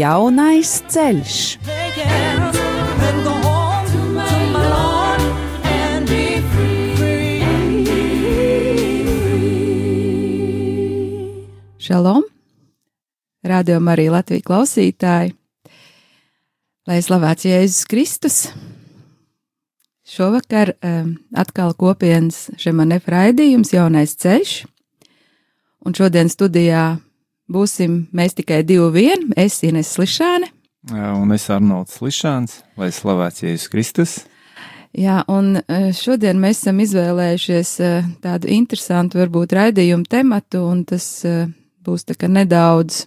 Jaunais ceļš. Šalom! Rādījumā arī Latvijas klausītāji! Lai slavēts Jēzus Kristus! Šovakar um, atkal kopienas šemanef raidījums Jaunais ceļš, un šodien studijā būsim mēs tikai divi vien, es Ines Slišāne. Un es Arnolds Slišāns, lai slavēts Jēzus Kristus. Jā, un šodien mēs esam izvēlējušies tādu interesantu, varbūt raidījumu tematu, un tas būs tā kā nedaudz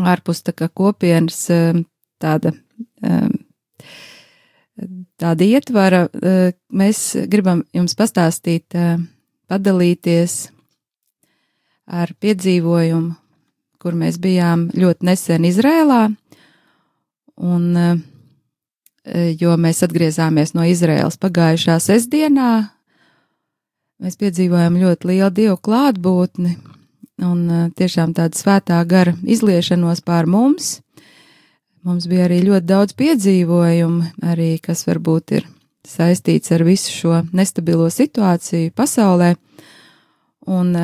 ārpus tā kā kopienas tāda, tāda ietvara. Mēs gribam jums pastāstīt, padalīties ar piedzīvojumu, kur mēs bijām ļoti nesen Izrēlā, un jo mēs atgriezāmies no Izraēlas pagājušā sestdienā, mēs piedzīvojam ļoti lielu dievu klātbūtni, un tiešām tāda svētā gara izliešanos pār mums. Mums bija arī ļoti daudz piedzīvojumu, arī kas varbūt ir saistīts ar visu šo nestabilo situāciju pasaulē. Un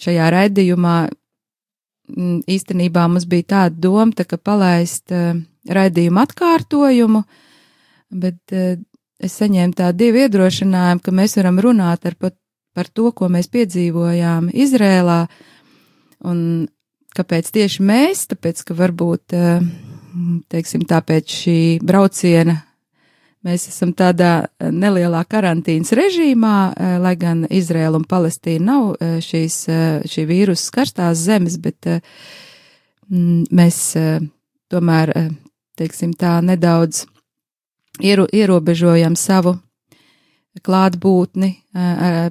šajā raidījumā īstenībā mums bija tāda doma, tā, ka palaist raidījumu atkārtojumu, bet es saņēmu tādu dievu iedrošinājumu, ka mēs varam runāt ar pat par to, ko mēs piedzīvojām Izrēlā, un kāpēc tieši mēs, tāpēc, ka varbūt, teiksim, tāpēc šī brauciena mēs esam tādā nelielā karantīnas režīmā, lai gan Izrēla un Palestīna nav šīs, šī vīrusa skarstās zemes, bet mēs tomēr, teiksim, tā nedaudz iero, ierobežojam savu klātbūtni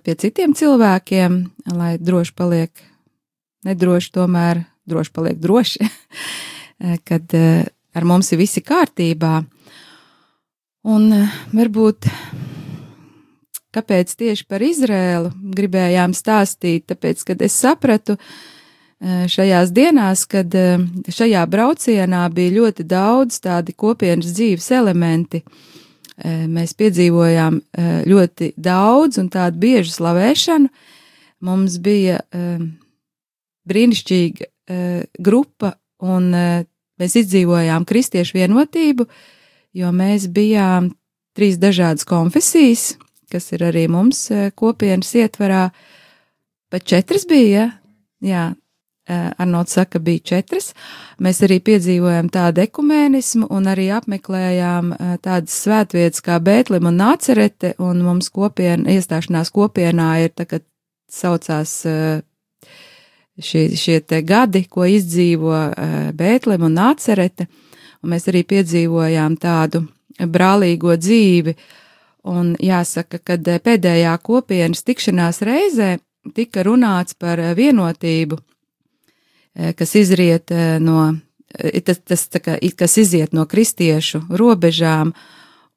pie citiem cilvēkiem, lai droši paliek, nedroši tomēr, droši paliek droši, kad ar mums ir visi kārtībā. Un varbūt, kāpēc tieši par Izrēlu gribējām stāstīt, tāpēc, kad es sapratu šajās dienās, kad šajā braucienā bija ļoti daudz tādi kopienas dzīves elementi, uh, mēs piedzīvojām ļoti daudz un tādu biežu slavēšanu. Mums bija brīnišķīga grupa, un mēs izdzīvojām kristiešu vienotību, jo mēs bijām trīs dažādas konfesijas, kas ir arī mums kopienas ietvarā, pat četras bija, jā, Eh, Arnolds saka, bija četras. Mēs arī piedzīvojam tādu ekumēnismu un arī apmeklējām eh, tādas svētvietas kā Bētlim un Nācerete, un mums kopiena, iestāšanās kopienā ir tagad saucās eh, šie, šie te gadi, ko izdzīvo Bētlim un Nācerete, un mēs arī piedzīvojām tādu brālīgo dzīvi, un jāsaka, kad pēdējā kopienas tikšanās reizē tika runāts par vienotību Eh, kas izriet eh, no, eh, tas, tas kā, kas iziet no kristiešu robežām,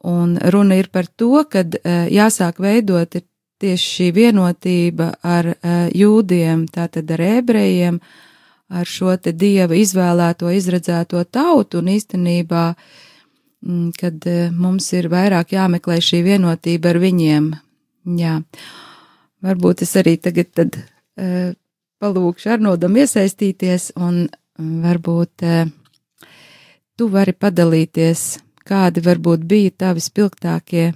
un runa ir par to, ka jāsāk veidot tieši šī vienotība ar jūdiem, tātad ar ebrejiem, ar šo te dieva izvēlēto, izredzēto tautu, un īstenībā, mm, kad mums ir vairāk jāmeklē šī vienotība ar viņiem. Jā, varbūt es arī tagad tad palūkšu Arnodam iesaistīties un mm, varbūt eh, tu vari padalīties, kādi varbūt bija tavi spilgtākie,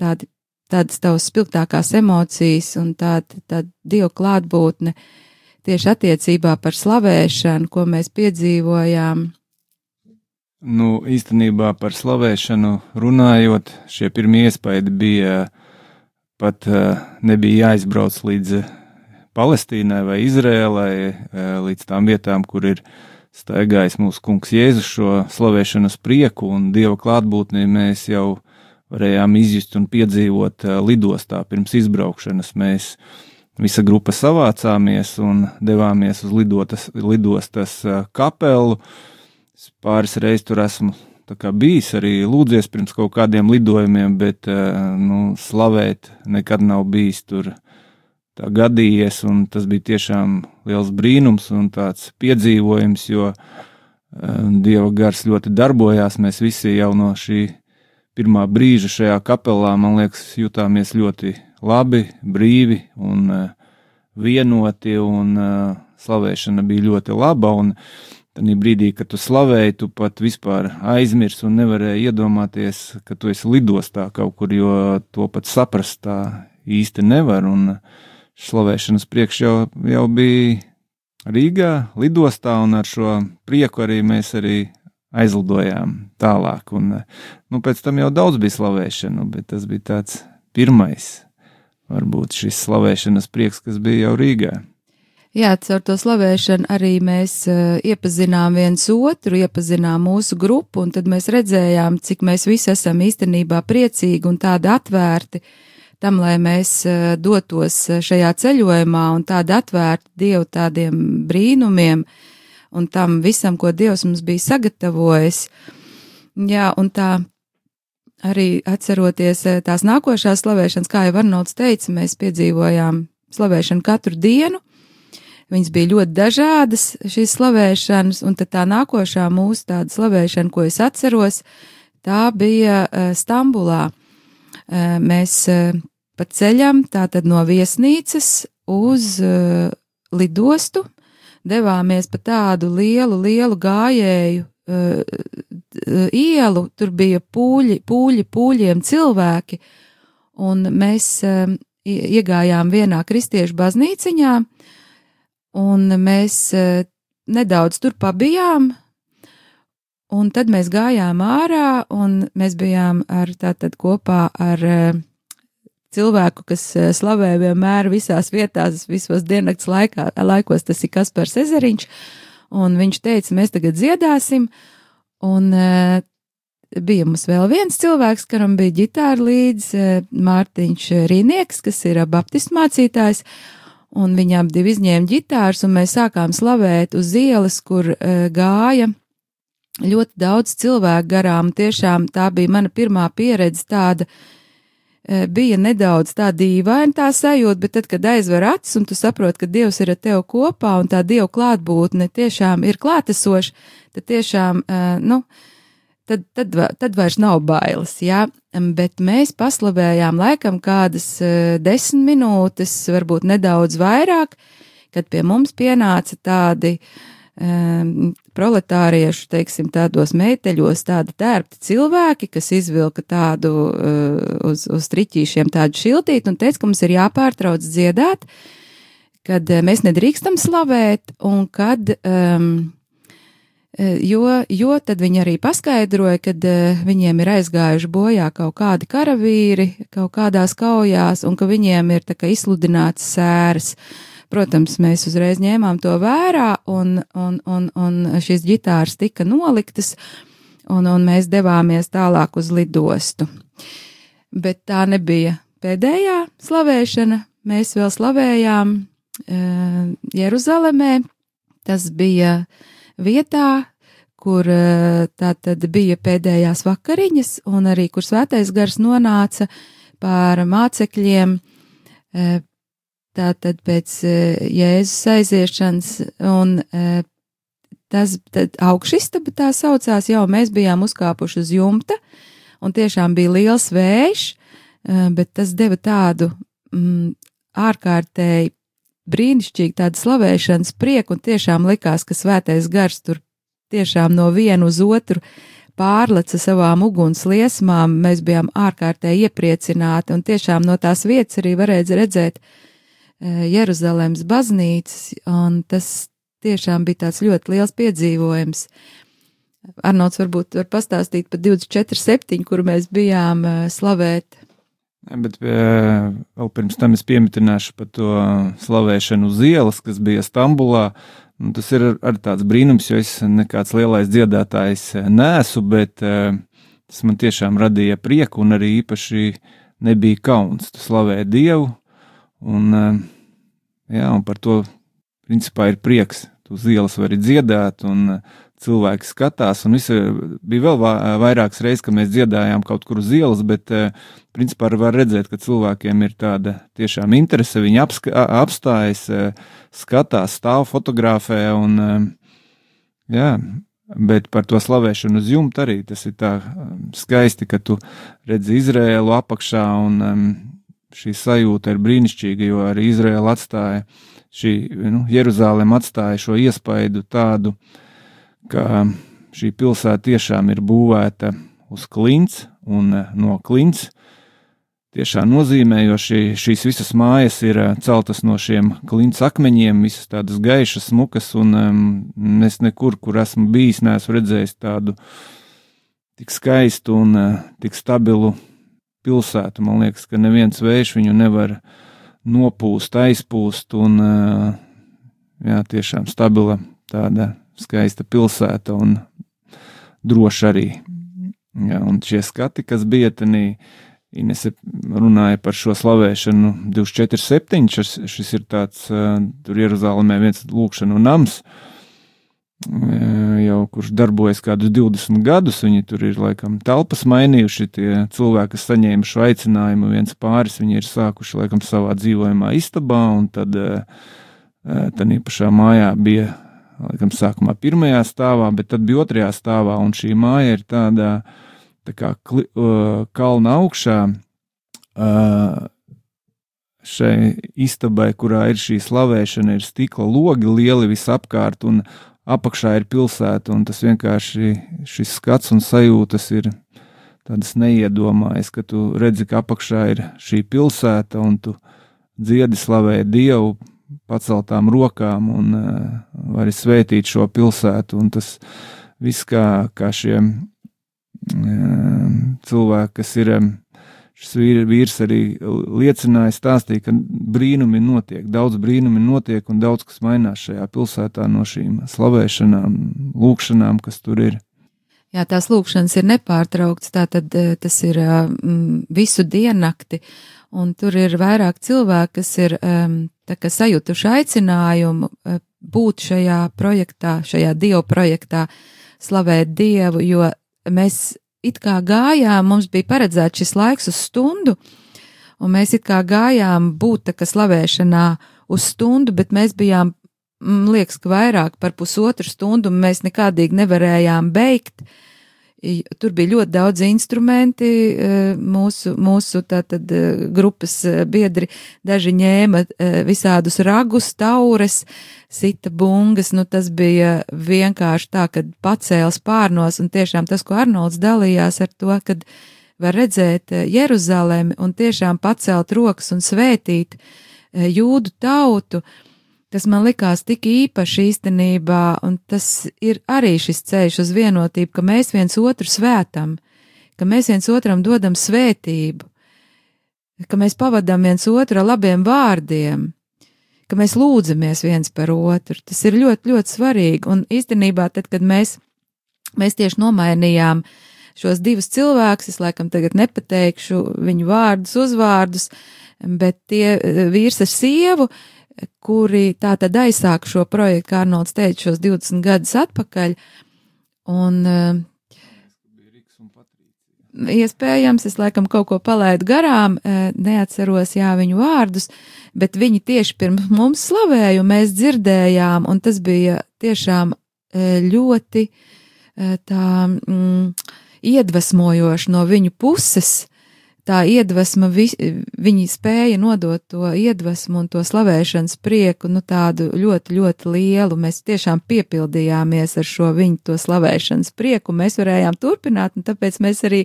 tādi, tādas tavas spilgtākās emocijas un tāda, tāda dievu klātbūtne tieši attiecībā par slavēšanu, ko mēs piedzīvojām. Nu, īstenībā par slavēšanu runājot, šie pirmie iespaidi bija pat eh, nebija jāizbrauc līdz Palestīnai vai Izrēlai, e, līdz tām vietām, kur ir staigājis mūsu kungs Jēzus šo slavēšanas prieku un Dieva klātbūtni mēs jau varējām izjust un piedzīvot lidostā pirms izbraukšanas. Mēs visa grupa savācāmies un devāmies uz lidotas, lidostas kapelu. Es pāris reizes tur esmu bijis arī lūdzies pirms kaut kādiem lidojumiem, bet nu, slavēt nekad nav bijis tur tā gadījies, tas bija tiešām liels brīnums un tāds piedzīvojums, jo Dieva gars ļoti darbojās. Mēs visi jau no šī pirmā brīža šajā kapelā, man liekas, jutāmies ļoti labi, brīvi un uh, vienoti, un uh, slavēšana bija ļoti laba. Un tad brīdī, kad tu slavēji, tu pat vispār aizmirsti un nevarēji iedomāties, ka tu esi lidostā kaut kur, jo to pat saprast tā īsti nevar. Un slavēšanas priekš jau, jau bija Rīgā, lidostā, un ar šo prieku arī mēs arī aizlidojām tālāk. Un, nu, pēc tam jau daudz bija slavēšana, bet tas bija tāds pirmais, varbūt šis slavēšanas prieks, kas bija jau Rīgā. Jā, caur to slavēšanu arī mēs uh, iepazinām viens otru, iepazinām mūsu grupu, un tad mēs redzējām, cik mēs visi esam īstenībā priecīgi un tādi atvērti tam, lai mēs uh, dotos šajā ceļojumā un tādi atvērti Dievu tādiem brīnumiem, un tam visam, ko Dievs mums bija sagatavojis. Jā, un tā arī atceroties eh, tās nākošās slavēšanas, kā jau Arnolds teica, mēs piedzīvojām slavēšanu katru dienu. Viņas bija ļoti dažādas, šīs slavēšanas, un tā nākošā mūsu tāda slavēšana, ko es atceros, tā bija uh, Stambulā. Uh, mēs pa ceļam tātad no viesnīcas uz lidostu, devāmies pa tādu lielu, lielu gājēju uh, ielu, tur bija pūļi, pūļi, pūļiem cilvēki, un mēs uh, iegājām vienā kristiešu baznīciņā, un mēs uh, nedaudz tur pabijām, un tad mēs gājām ārā, un mēs bijām ar tātad kopā ar uh, cilvēku, kas slavē vienmēr visās vietās, visos diennakts laikā, laikos, tas ir Kaspars Ezeriņš, un viņš teica, mēs tagad dziedāsim, un uh, bija mums vēl viens cilvēks, kuram bija ģitāra līdz uh, Mārtiņš Rīnieks, kas ir baptistu mācītājs, un abi divi izņēma ģitāras, un mēs sākām slavēt uz ielas, kur uh, gāja ļoti daudz cilvēku garām. Tiešām tā bija mana pirmā pieredze tāda, uh, Eh, bija nedaudz tā dīvaina tā sajūta, bet tad, kad aizver acis un tu saproti, ka Dievs ir ar tevi kopā un tā Dieva klātbūtne tiešām ir klātesoša, tad tiešām, eh, nu, tad, tad, tad vairs nav bailes, jā, bet mēs paslavējām laikam kādas eh, desmit minūtes, varbūt nedaudz vairāk, kad pie mums pienāca tādi proletāriešu, teiksim, tādos meiteļos tādi tērpti cilvēki, kas izvilka tādu uh, uz, uz triķīšiem tādu šiltīti un teica, ka mums ir jāpārtrauc dziedāt, kad uh, mēs nedrīkstam slavēt un kad, um, jo, jo tad viņi arī paskaidroja, uh, viņiem ir aizgājuši bojā kaut kādi karavīri kaut kādās kaujās un ka viņiem ir izsludināts sēras. Uh, Protams, mēs uzreiz ņēmām to vērā, un, un, un, un šīs ģitāras tika noliktas, un, un mēs devāmies tālāk uz lidostu. Bet tā nebija pēdējā slavēšana. Mēs vēl slavējām e, Jeruzalemē. Tas bija vietā, kur e, tā tad bija pēdējās vakariņas, un arī kur svētais gars nonāca pār mācekļiem e, tātad pēc e, Jēzus aiziešanas, un e, tas augšistaba tā saucās, jau mēs bijām uzkāpuši uz jumta, un tiešām bija liels vējš, e, bet tas deva tādu mm, ārkārtēji brīnišķīgu tādu slavēšanas prieku, un tiešām likās, ka svētais gars tur tiešām no vienu uz otru pārleca savām uguns liesmām, mēs bijām ārkārtēji iepriecināti, un tiešām no tās vietas arī varēja redzēt, uh, Eh, Jeruzalemes baznīcas, un tas tiešām bija tāds ļoti liels piedzīvojums. Arnolds varbūt var pastāstīt par 24.7, kuru mēs bijām eh, slavēt. Bet eh, vēl pirms tam es pieminēšu par to slavēšanu uz ielas, kas bija Stambulā. Un tas ir arī tāds brīnums, jo es nekāds lielais dziedātājs neesmu, bet tas man tiešām radīja prieku un arī īpaši nebija kauns. Tu slavē Dievu, un, jā, un par to principā ir prieks. Tu uz ielas vari dziedāt, un cilvēki skatās, un visi bija vēl vairākas reizes, kad mēs dziedājām kaut kur uz ielas, bet principā var redzēt, ka cilvēkiem ir tāda tiešām interese, viņi apska, apstājas, skatās, stāv fotografē, un jā, bet par to slavēšanu uz jumta arī tas ir tā skaisti, ka tu redzi Izrēlu apakšā, un šī sajūta ir brīnišķīga, jo arī Izrēla atstāja šī, nu, Jeruzālēm atstāja šo iespaidu tādu, ka šī pilsēta tiešām ir būvēta uz klints un eh, no klints. Tiešām nozīmē, jo šī, šīs visas mājas ir eh, celtas no šiem klints akmeņiem, visas tādas gaišas, smukas, un um, es nekur, kur esmu bijis, neesmu redzējis tādu tik skaistu un uh, tik stabilu pilsētu. Man liekas, ka neviens vējš viņu nevar nopūst, aizpūst, un uh, jā, tiešām stabila tāda skaista pilsēta un droša arī. Ja, un šie skati, kas bija tenī, Inese runāja par šo slavēšanu 247, šis, šis ir tāds, tur Jeruzalemē viens lūkšanu nams, jau kurš darbojas kādus 20 gadus, viņi tur ir laikam telpas mainījuši, tie cilvēki, kas saņēma šo aicinājumu, viens pāris, viņi ir sākuši laikam savā dzīvojumā istabā, un tad tad īpašā mājā bija laikam, sākumā pirmajā stāvā, bet tad bija otrajā stāvā, un šī māja ir tādā tā kā kli, uh, kalna augšā. Uh, šai istabai, kurā ir šī slavēšana, ir stikla logi lieli visapkārt, un apakšā ir pilsēta, un tas vienkārši šis skats un sajūtas ir tādas neiedomājas, ka tu redzi, ka apakšā ir šī pilsēta, un tu dziedi slavē Dievu paceltām rokām un uh, vari svētīt šo pilsētu. Un tas viss, kā, kā šie uh, cilvēki, kas ir. Um, šis vīrs arī liecināja, stāstīja, ka brīnumi notiek, daudz brīnumi notiek un daudz kas mainās šajā pilsētā no šīm slavēšanām, lūkšanām, kas tur ir. Jā, tās lūkšanas ir nepārtrauktas, tā tad tas ir um, visu diennakti, un tur ir vairāk cilvēki, kas ir kā sajutuši aicinājumu e, būt šajā projektā, šajā dievu projektā, slavēt dievu, jo mēs it kā gājām, mums bija paredzēts šis laiks uz stundu, un mēs it kā gājām būt tā kā slavēšanā uz stundu, bet mēs bijām, man liekas, ka vairāk par pusotru stundu, un mēs nekādīgi nevarējām beigt. Uh, Tur bija ļoti daudz instrumenti, e, mūsu, mūsu tātad e, grupas e, biedri, daži ņēma visādus ragus, taures, sita bungas, nu tas bija vienkārši tā, kad pacēls pārnos, un tiešām tas, ko Arnolds dalījās ar to, kad var redzēt Jeruzalemi un tiešām pacelt rokas un svētīt jūdu tautu, uh, kas man likās tik īpaši īstenībā, un tas ir arī šis ceļš uz vienotību, ka mēs viens otru svētam, ka mēs viens otram dodam svētību, ka mēs pavadām viens otru labiem vārdiem, ka mēs lūdzamies viens par otru. Tas ir ļoti, ļoti svarīgi, un īstenībā tad, kad mēs, mēs tieši nomainījām šos divus cilvēkus, es laikam tagad nepateikšu viņu vārdus, uzvārdus, bet tie vīrs ar sievu, uh, kuri tā tad aizsāka šo projektu, kā Arnolds teica, šos 20 gadus atpakaļ. Un, uh, Iespējams, es laikam kaut ko palaidu garām, uh, neatceros jā viņu vārdus, bet viņi tieši pirms mums slavēja, un mēs dzirdējām, un tas bija tiešām uh, ļoti tā mm, iedvesmojoši no viņu puses, tā iedvesma, vi, viņi spēja nodot to iedvesmu un to slavēšanas prieku, nu tādu ļoti, ļoti lielu. Mēs tiešām piepildījāmies ar šo viņu to slavēšanas prieku, mēs varējām turpināt, un tāpēc mēs arī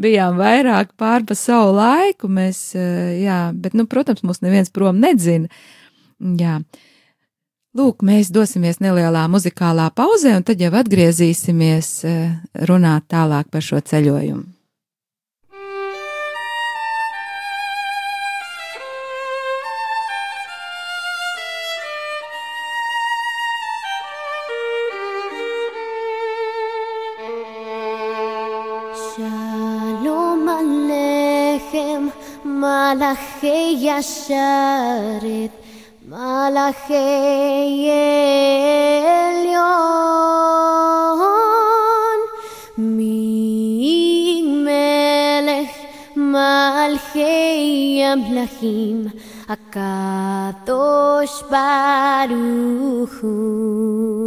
bijām vairāk pār pa savu laiku, mēs, eh, jā, bet, nu, protams, mūs neviens prom nedzina. Jā. Lūk, mēs dosimies nelielā muzikālā pauzē, un tad jau atgriezīsimies eh, runāt tālāk par šo ceļojumu. מלאכי ישרת, מלאכי עליון. ממלך מלכי המלכים, הקדוש ברוך הוא.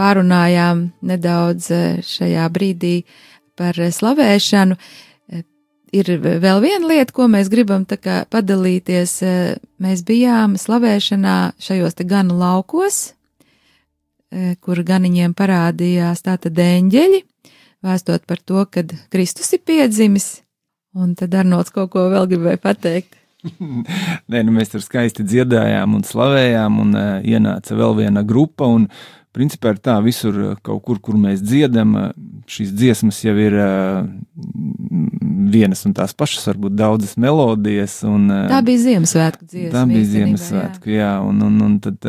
pārunājām nedaudz eh, šajā brīdī par eh, slavēšanu. Eh, Ir vēl viena lieta, ko mēs gribam kā padalīties. Mēs bijām slavēšanā šajos te ganu laukos, kur ganiņiem parādījās tātad eņģeļi, vēstot par to, kad Kristus ir piedzimis. Un tad Arnolds kaut ko vēl gribēja pateikt. Nē, nu mēs tur skaisti dziedājām un slavējām, un uh, ienāca vēl viena grupa. Un, principā ir tā, visur kaut kur, kur mēs dziedam, uh, šīs dziesmas jau ir uh, vienas un tās pašas, varbūt daudzas melodijas. Un, Tā bija Ziemassvētku dziesma. Tā bija Ziemassvētku, jā. Un, un, un, tad,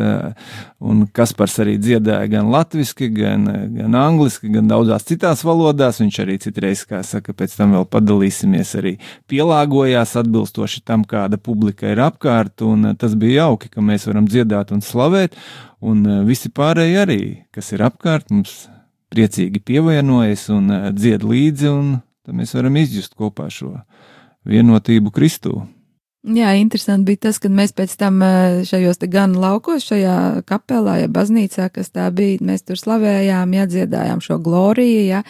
un Kaspars arī dziedāja gan latviešu, gan, gan angliski, gan daudzās citās valodās. Viņš arī citreiz, kā saka, pēc tam vēl padalīsimies, arī pielāgojās atbilstoši tam, kāda publika ir apkārt. Un tas bija jauki, ka mēs varam dziedāt un slavēt. Un uh, visi pārējie arī, kas ir apkārt, mums priecīgi pievienojas un uh, dzied līdzi, un tad mēs varam izjust kopā šo vienotību Kristū. Jā, interesanti bija tas, kad mēs pēc tam eh, šajos gan laukos, šajā kapelā, ja baznīcā, kas tā bija, mēs tur slavējām, ja dziedājām šo gloriju, ja,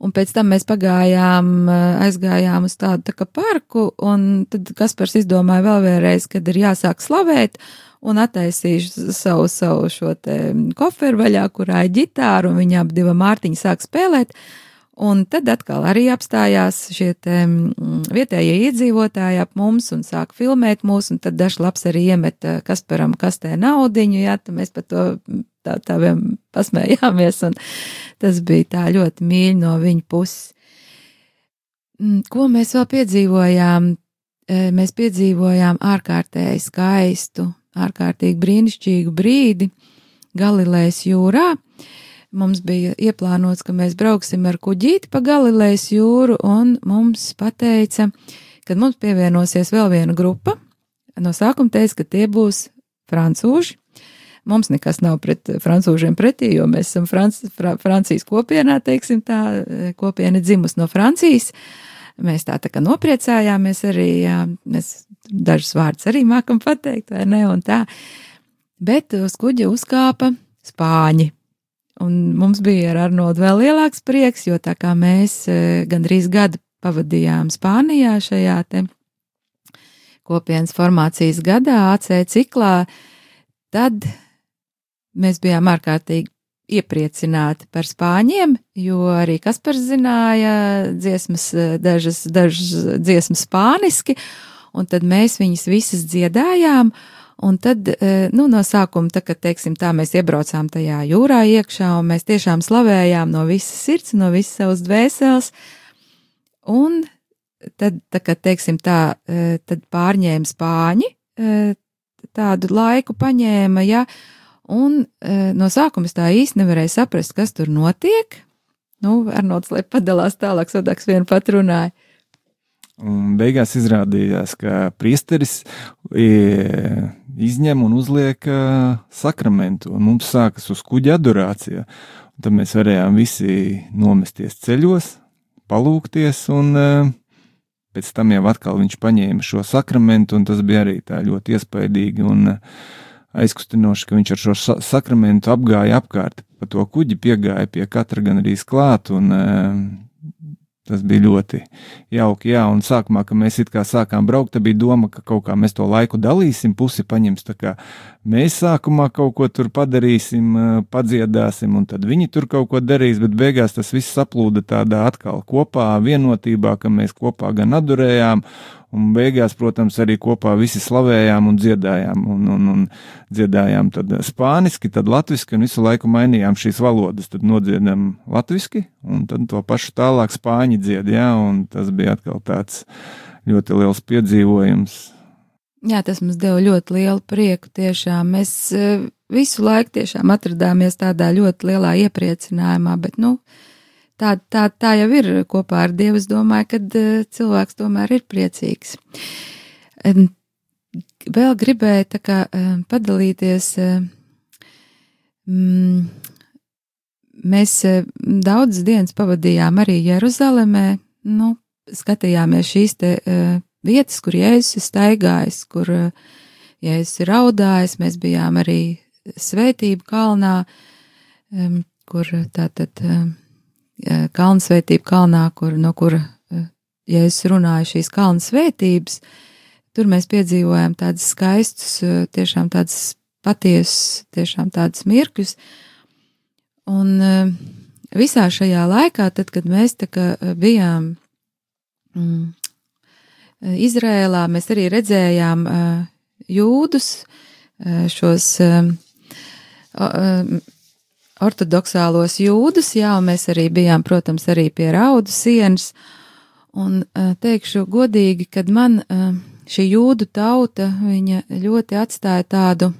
un pēc tam mēs pagājām, eh, aizgājām uz tādu tā parku, un tad Kaspars izdomāja vēl vienreiz, kad ir jāsāk slavēt, un attaisīšu savu, savu šo te koferu vaļā, kurā ir ģitāra, un viņa ap diva Mārtiņa sāk spēlēt, Un tad atkal arī apstājās šie te, mm, vietējie iedzīvotāji ap mums un sāk filmēt mūs, un tad dažs labs arī iemet eh, Kasparam kastē naudiņu, jā, tad mēs par to mm, tā, tā vien pasmējāmies, un tas bija tā ļoti mīļi no viņa puses. Mm, Ko mēs vēl piedzīvojām? Eh, Mēs piedzīvojām ārkārtēji skaistu, ārkārtīgi brīnišķīgu brīdi Galilejas jūrā. Mums bija ieplānots, ka mēs brauksim ar kuģīti pa Galilejas jūru, un mums pateica, ka mums pievienosies vēl viena grupa. No sākuma teica, ka tie būs francūži. Mums nekas nav pret francūžiem pretī, jo mēs esam Franc Fra Francijas kopienā, teiksim tā, kopiena dzimus no Francijas. Mēs tā tā kā nopriecājāmies arī, jā, mēs dažus vārdus arī mākam pateikt, vai ne, un tā. Bet uz kuģa uzkāpa spāņi. Un mums bija ar Arnoldu vēl lielāks prieks, jo tā kā mēs e, gandrīz gadu pavadījām Spānijā šajā te kopienas formācijas gadā, AC ciklā, tad mēs bijām ārkārtīgi iepriecināti par spāņiem, jo arī Kaspars zināja dziesmas, e, dažas, dažas dziesmas spāniski, un tad mēs viņas visas dziedājām, Un tad, e, nu, no sākuma, tā, kad, teiksim, tā mēs iebraucām tajā jūrā iekšā, un mēs tiešām slavējām no visas sirds, no visas savas dvēseles, un tad, tā, kad, teiksim, tā, e, tad pārņēma spāņi, tādu laiku paņēma, ja, un no sākuma es tā īsti nevarēju saprast, kas tur notiek. Nu, Arnolds, lai padalās tālāk, Sodaks vien pat runāja. Un beigās izrādījās, ka priesteris izņem un uzliek sakramentu, un mums sākas uz kuģa adorācija. Un tad mēs varējām visi nomesties ceļos, palūkties, un pēc tam jau atkal viņš paņēma šo sakramentu, un tas bija arī tā ļoti iespaidīgi un aizkustinoši, ka viņš ar šo sakramentu apgāja apkārt pa to kuģi, piegāja pie katra gan arī klāt, un Tas bija ļoti jauki. Jā, un sākumā, kad mēs it kā sākām braukt, tad bija doma, ka kaut kā mēs to laiku dalīsim, pusi paņems. Tā kā mēs sākumā kaut ko tur padarīsim, padziedāsim, un tad viņi tur kaut ko darīs, bet beigās tas viss saplūda tādā atkal kopā, vienotībā, ka mēs kopā gan adorējām, Un beigās, protams, arī kopā visi slavējām un dziedājām. Un, un, un dziedājām tad spāniski, tad latviski, un visu laiku mainījām šīs valodas. Tad nodziedam latviski, un tad to pašu tālāk spāņi dzied, jā, un tas bija atkal tāds ļoti liels piedzīvojums. Jā, tas mums deva ļoti lielu prieku tiešām. Mēs eh, visu laiku tiešām atradāmies tādā ļoti lielā iepriecinājumā, bet, nu, tā, tā, tā jau ir kopā ar Dievu. Es domāju, ka uh, cilvēks tomēr ir priecīgs. Vēl gribēju tā kā padalīties. Mm, mēs daudzas dienas pavadījām arī Jeruzalemē. Nu, skatījāmies šīs te uh, vietas, kur Jēzus ir staigājis, kur uh, Jēzus ir raudājis. Mēs bijām arī svētību kalnā, kur tātad. Uh, kalnu svētību kalnā, kur, no kura, ja es runāju šīs kalnu svētības, tur mēs piedzīvojam tādus skaistus, tiešām tādus patiesus, tiešām tādus mirkļus. Un visā šajā laikā, tad, kad mēs tā kā bijām mm, Izrēlā, mēs arī redzējām jūdus, šos ortodoksālos jūdus, jā, un mēs arī bijām, protams, arī pie raudu sienas. Un teikšu godīgi, kad man šī jūdu tauta, viņa ļoti atstāja tādu,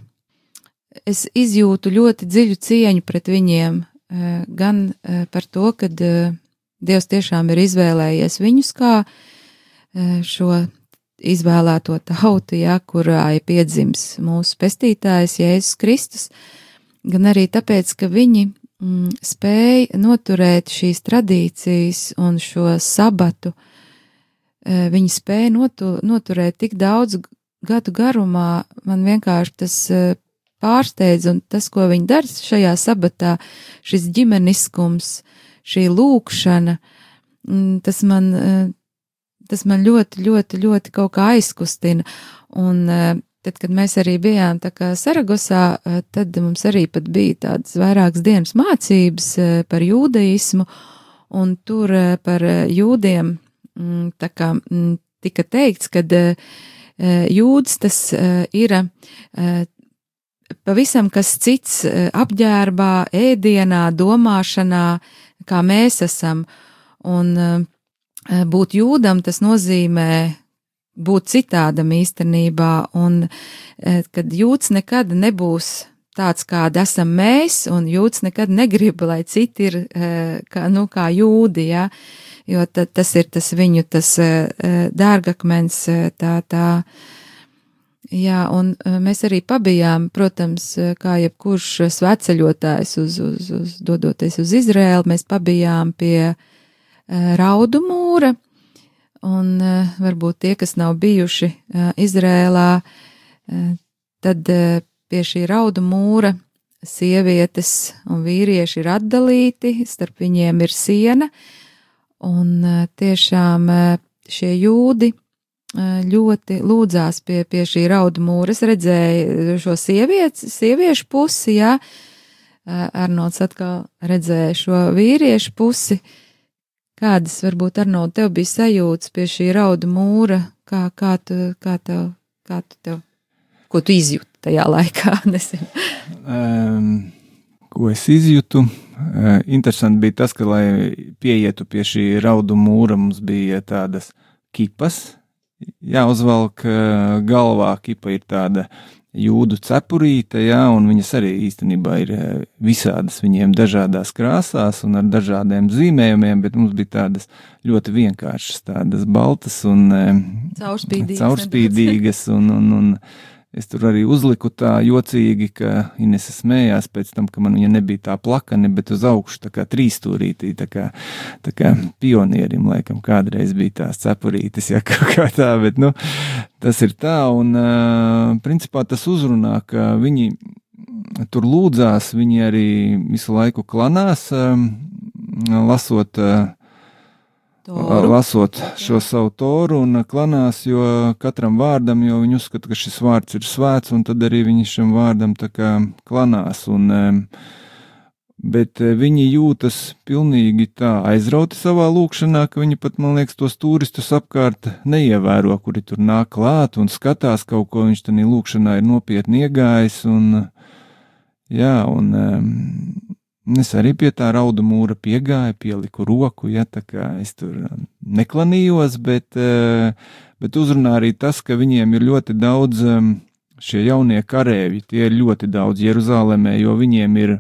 es izjūtu ļoti dziļu cieņu pret viņiem, gan par to, ka Dievs tiešām ir izvēlējies viņus kā šo izvēlēto tautu, ja, kurā ir piedzimis mūsu pestītājs Jēzus Kristus, gan arī tāpēc, ka viņi mm, spēja noturēt šīs tradīcijas un šo sabatu eh, viņi spēja notu, noturēt tik daudz gadu garumā. Man vienkārši tas eh, pārsteidz, un tas, ko viņi dara šajā sabatā, šis ģimeniskums, šī lūkšana, mm, tas man, eh, tas man ļoti, ļoti, ļoti kaut kā aizkustina. Un tad, kad mēs arī bijām Saragosā, tad mums arī bija tādas vairākas dienas mācības par jūdaismu, un tur par jūdiem Mm, kā mm, tika teikts, ka jūds tas ir pavisam kas cits apģērbā, ēdienā, domāšanā, kā mēs esam. Un būt jūdam tas nozīmē būt citādam īstenībā, un kad jūds nekad nebūs tāds, kāda esam mēs, un jūds nekad negrib, lai citi ir kā, nu, kā jūdi, ja. Uh, jo tad, tas ir tas viņu tas eh, dārgakmens, tā, tā. Jā, un mēs arī pabijām, protams, kā jebkurš sveceļotājs uz, uz, uz dodoties uz Izrēlu, mēs pabijām pie raudu mūra, un varbūt tie, kas nav bijuši Izrēlā, tad pie šī raudu mūra sievietes un vīrieši ir atdalīti, starp viņiem ir siena, uh, Un e, tiešām e, šie jūdi e, ļoti lūdzās pie, pie šī raudu mūra. Es redzēju šo sievietes, sieviešu pusi, jā, Arnolds atkal redzēja šo vīriešu pusi. Kādas varbūt Arnold tev bija sajūtas pie šī raudu mūra, kā, kā tu, kā tev, kā tu tev, ko tu izjūti tajā laikā. Um, ko es izjūtu? Eh, interesanti bija tas, ka, lai pieietu pie šī raudu mūra, mums bija tādas kipas. Jāuzvelk galvā, kipa ir tāda jūdu cepurīte, jā, un viņas arī īstenībā ir eh, visādas, viņiem dažādās krāsās un ar dažādiem zīmējumiem, bet mums bija tādas ļoti vienkāršas, tādas baltas un caurspīdīgas, caurspīdīgas un, un, un Es tur arī uzliku tā jocīgi, ka Inese smējās pēc tam, ka man viņa nebija tā plakane, bet uz augšu tā kā trīstūrītī, tā kā, tā kā pionierim, laikam, kādreiz bija tās cepurītes, ja kaut kā tā, bet, nu, tas ir tā, un, principā tas uzrunā, ka viņi tur lūdzās, viņi arī visu laiku klanās, lasot Toru. lasot šo savu toru un klanās, jo katram vārdam, jo viņi uzskata, ka šis vārds ir svēts, un tad arī viņi šim vārdam tā kā klanās. Un, bet viņi jūtas pilnīgi tā aizrauti savā lūkšanā, ka viņi pat, man liekas, tos turistus apkārt neievēro, kuri tur nāk klāt un skatās kaut ko, viņš tajā lūkšanā ir nopietni iegājis. Un, jā, un Es arī pie tā raudu mūra piegāju, pieliku roku, ja tā kā es tur um, neklanījos, bet, uh, bet uzrunā arī tas, ka viņiem ir ļoti daudz um, šie jaunie karēvi, tie ir ļoti daudz Jeruzālēmē, jo viņiem ir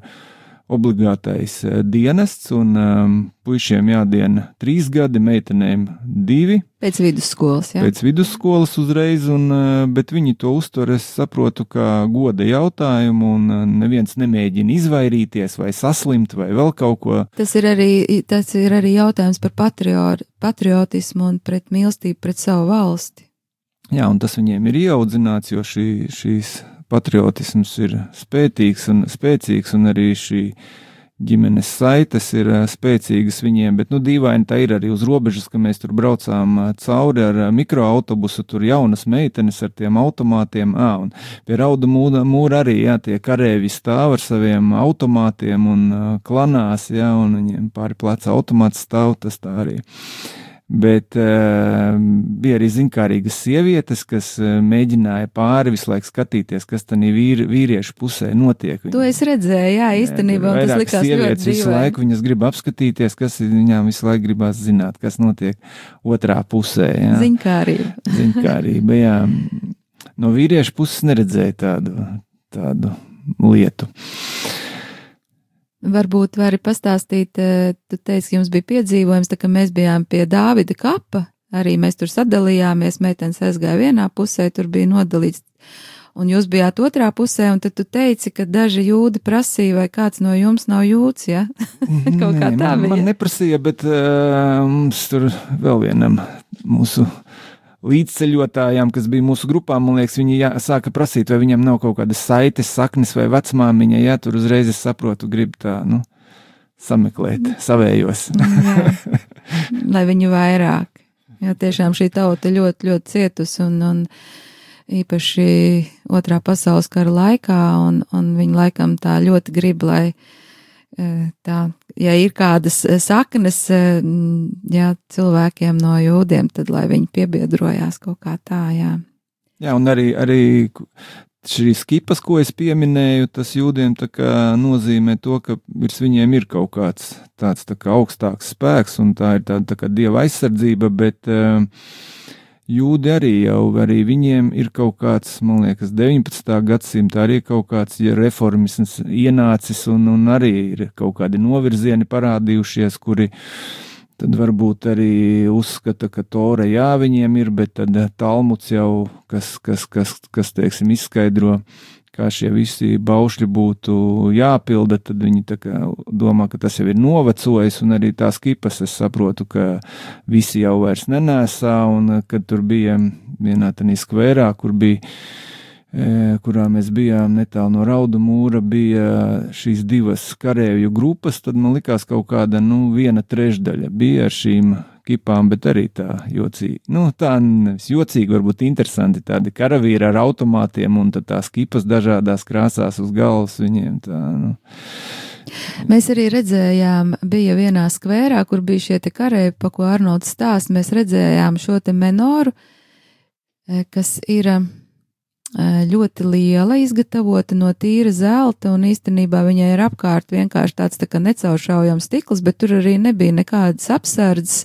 obligātais eh, dienests, un um, puišiem jādiena trīs gadi, meitenēm divi. Pēc vidusskolas, jā. Pēc vidusskolas uzreiz, un, uh, bet viņi to uztver, es saprotu, kā goda jautājumu, un uh, neviens nemēģina izvairīties vai saslimt vai vēl kaut ko. Tas ir arī, tas ir arī jautājums par patrior, patriotismu un pret mīlestību pret savu valsti. Jā, un tas viņiem ir ieaudzināts, jo šī, šīs patriotisms ir spēcīgs un, spēcīgs, un arī šī ģimenes saites ir spēcīgas viņiem, bet, nu, dīvaini tā ir arī uz robežas, ka mēs tur braucām cauri ar mikroautobusu, tur jaunas meitenes ar tiem automātiem, ā, un pie rauda mūra, mūra arī, jā, tie karēvi stāv ar saviem automātiem un klanās, jā, un viņiem pāri pleca automāts stāv, tas tā arī. Uh, Bet uh, bija arī zinkārīgas sievietes, kas uh, mēģināja pāri visu laiku skatīties, kas tam vīri, vīriešu pusē notiek. Viņa, to es redzēju, jā, īstenībā jā, tas likās sievietes visu dzīvē. laiku, viņas grib apskatīties, kas viņām visu laiku gribās zināt, kas notiek otrā pusē. Jā. Zinkārība. Zinkārība, jā. No vīriešu puses neredzēja tādu, tādu lietu. Uh, Varbūt vari pastāstīt, eh, tu teici, ka jums bija piedzīvojums, tā ka mēs bijām pie Dāvida kapa, arī mēs tur sadalījāmies, meitenes aizgāja vienā pusē, tur bija nodalīts, un jūs bijāt otrā pusē, un tad tu teici, ka daži jūdi prasīja, vai kāds no jums nav jūts, ja? Kaut kā Nē, tā man, bija. man neprasīja, bet uh, mums tur vēl vienam mūsu līdzceļotājām, kas bija mūsu grupā, man liekas, viņi jā, sāka prasīt, vai viņam nav kaut kādas saites, saknes vai vecmāmiņa. Jā, tur uzreiz es saprotu, grib tā, nu, sameklēt savējos. Jā. Lai viņu vairāk. Jā, tiešām šī tauta ļoti, ļoti cietusi un, un īpaši otrā pasaules kara laikā, un, un viņi laikam tā ļoti grib, lai tā, ja ir kādas saknes, jā, cilvēkiem no jūdiem, tad lai viņi piebiedrojās kaut kā tā, jā. Jā, un arī, arī šīs skipas, ko es pieminēju, tas jūdiem nozīmē to, ka virs viņiem ir kaut kāds tāds tā kā augstāks spēks, un tā ir tāda tā kā dieva aizsardzība, bet uh, jūdi arī jau, arī viņiem ir kaut kāds, man liekas, 19. gadsimta arī kaut kāds ja reformisms ienācis, un, un arī ir kaut kādi novirzieni parādījušies, kuri tad varbūt arī uzskata, ka Tora jā, viņiem ir, bet tad Talmuds jau, kas, kas, kas, kas teiksim, izskaidro, kā šie visi baušļi būtu jāpilda, tad viņi domā, ka tas jau ir novecojis, un arī tās kipas es saprotu, ka visi jau vairs nenēsā, un kad tur bija vienā tanī skvērā, kur bija e, kurā mēs bijām netālu no Raudu mūra, bija šīs divas karavīru grupas. Tad man likās, ka kaut kāda nu, viena trešdaļa bija ar šīm kipām, bet arī tā jocīgi. Nu, tā nevis jocīgi, varbūt interesanti. Tādi karavīri ar automātiem un tās kipas dažādās krāsās uz galvas viņiem. Tā, nu. Mēs arī redzējām, bija vienā skvērā, kur bija šie karēji, pa ko Arnolds stāst, mēs redzējām šo te menoru, eh, kas ir ļoti liela, izgatavota no tīra zelta, un īstenībā viņai ir apkārt vienkārši tāds tā kā necauršaujams stikls, bet tur arī nebija nekādas apsardzes.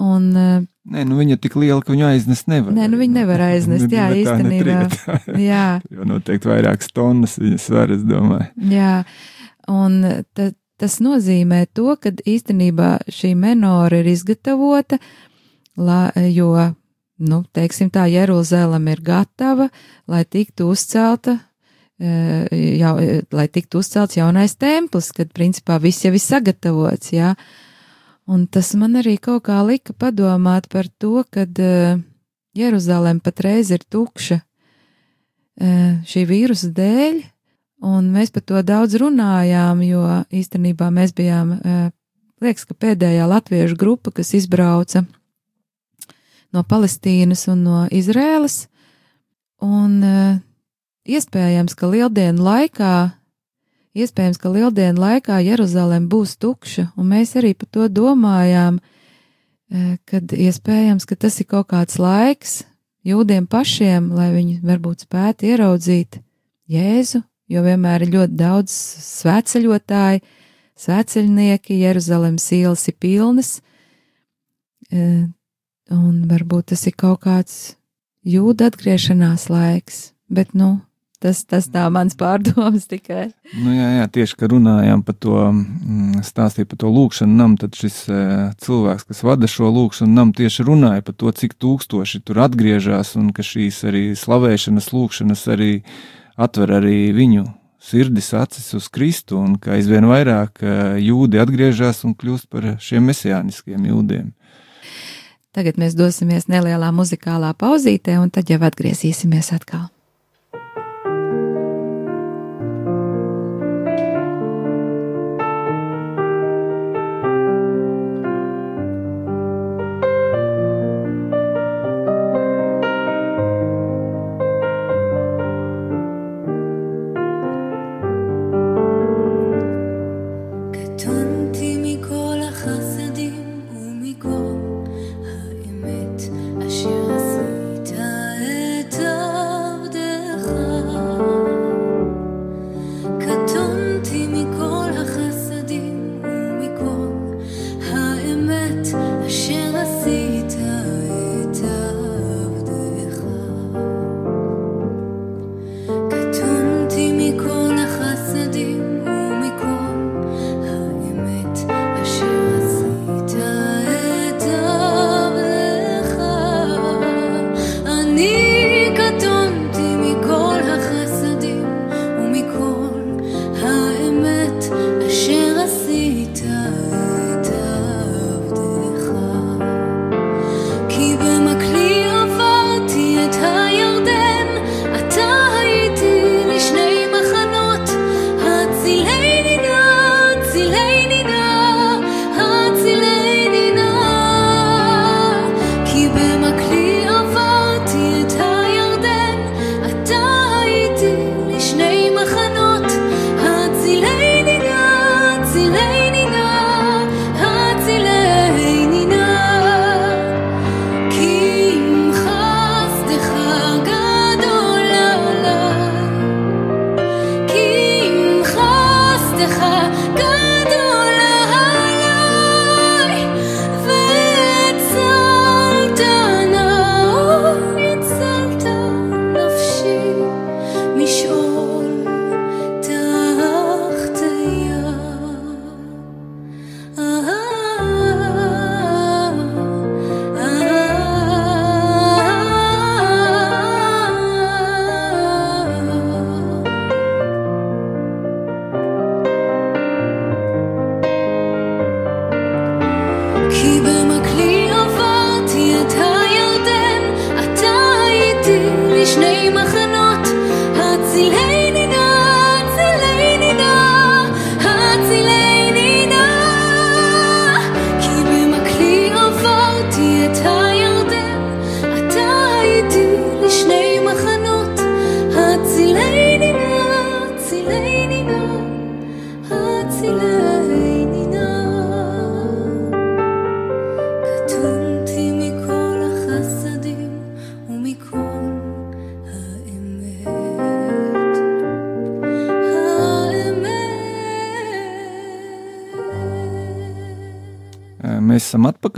Un, eh, Nē, nu viņa ir tik liela, ka viņu aiznes nevar. Nē, nu viņa nevar aiznest, jā, Bet tā īstenībā. jā, Jo noteikti vairākas tonnas viņa svar, es domāju. jā, un ta, tas nozīmē to, ka īstenībā šī menora ir izgatavota, la, jo, nu, teiksim tā, Jeruzalem ir gatava, lai tiktu uzcelta eh, jau, lai tiktu uzcelts jaunais templis, kad principā viss jau ir sagatavots, jā. Un tas man arī kaut kā lika padomāt par to, kad uh, Jeruzalem patreiz ir tukša šī vīrusa dēļ, un mēs par to daudz runājām, jo īstenībā mēs bijām, liekas, ka pēdējā latviešu grupa, kas izbrauca no Palestīnas un no Izrēlas, un uh, iespējams, ka lieldienu laikā Iespējams, ka lieldienu laikā Jeruzalem būs tukša, un mēs arī par to domājām, eh, kad iespējams, ka tas ir kaut kāds laiks jūdiem pašiem, lai viņi varbūt spētu ieraudzīt Jēzu, jo vienmēr ir ļoti daudz svētceļotāju, svētceļnieki, Jeruzalemes ielas ir pilnas, eh, un varbūt tas ir kaut kāds jūda atgriešanās laiks, bet, nu, Tas, tas tā mans pārdoms tikai. Nu, jā, jā, tieši kā runājām par to, mm, stāstīja par to lūkšanu namu, tad šis e, cilvēks, kas vada šo lūkšanu namu, tieši runāja par to, cik tūkstoši tur atgriežas un ka šīs arī slavēšanas lūkšanas arī atver arī viņu sirdis, acis uz Kristu, un ka aizvien vairāk e, jūdi atgriežas un kļūst par šiem mesijāniskiem jūdiem. Tagad mēs dosimies nelielā muzikālā pauzītē, un tad jau atgriezīsimies atkal.